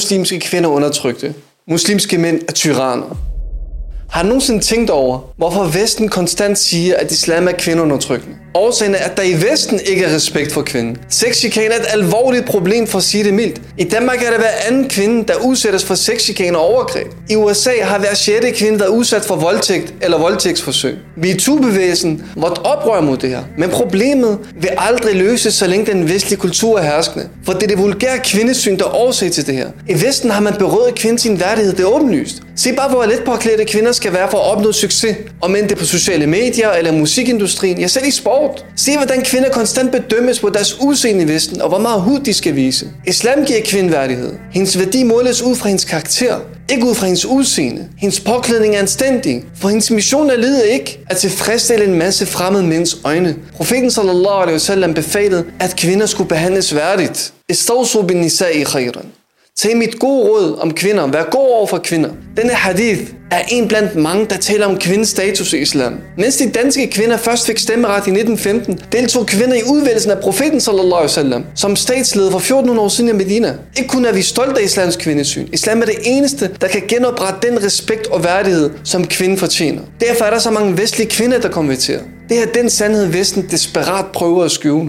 muslimske kvinder undertrykte. Muslimske mænd er tyranner. Har du nogensinde tænkt over, hvorfor Vesten konstant siger, at islam er kvindeundertrykkende? Årsagen er, at der i Vesten ikke er respekt for kvinden. Sexchikane er et alvorligt problem for at sige det mildt. I Danmark er det hver anden kvinde, der udsættes for sexchikane og overgreb. I USA har hver sjette kvinde været udsat for voldtægt eller voldtægtsforsøg. MeToo-bevægelsen var et oprør mod det her. Men problemet vil aldrig løses, så længe den vestlige kultur er herskende. For det er det vulgære kvindesyn, der er årsag til det her. I Vesten har man berøvet kvinden sin værdighed, det er åbenlyst. Se bare, hvor let påklædte kvinder skal være for at opnå succes. Om end det er på sociale medier eller musikindustrien, ja selv i sport. Se, hvordan kvinder konstant bedømmes på deres udseende i Vesten, og hvor meget hud de skal vise. Islam giver kvinden værdighed. Hendes værdi måles ud fra hendes karakter, ikke ud fra hendes udseende. Hendes påklædning er anstændig, for hendes mission er livet ikke at tilfredsstille en masse fremmede mænds øjne. Profeten sallallahu alaihi wasallam befalede, at kvinder skulle behandles værdigt. Istawsu bin nisa'i khayran. Tag mit gode råd om kvinder. Vær god over for kvinder. Denne hadith er en blandt mange, der taler om kvindens status i islam. Mens de danske kvinder først fik stemmeret i 1915, deltog kvinder i udvælgelsen af profeten sallallahu alaihi wasallam som statsleder for 1400 år siden i Medina. Ikke kun er vi stolte af islams kvindesyn. Islam er det eneste, der kan genoprette den respekt og værdighed, som kvinden fortjener. Derfor er der så mange vestlige kvinder, der konverterer. Det er den sandhed, Vesten desperat prøver at skjule.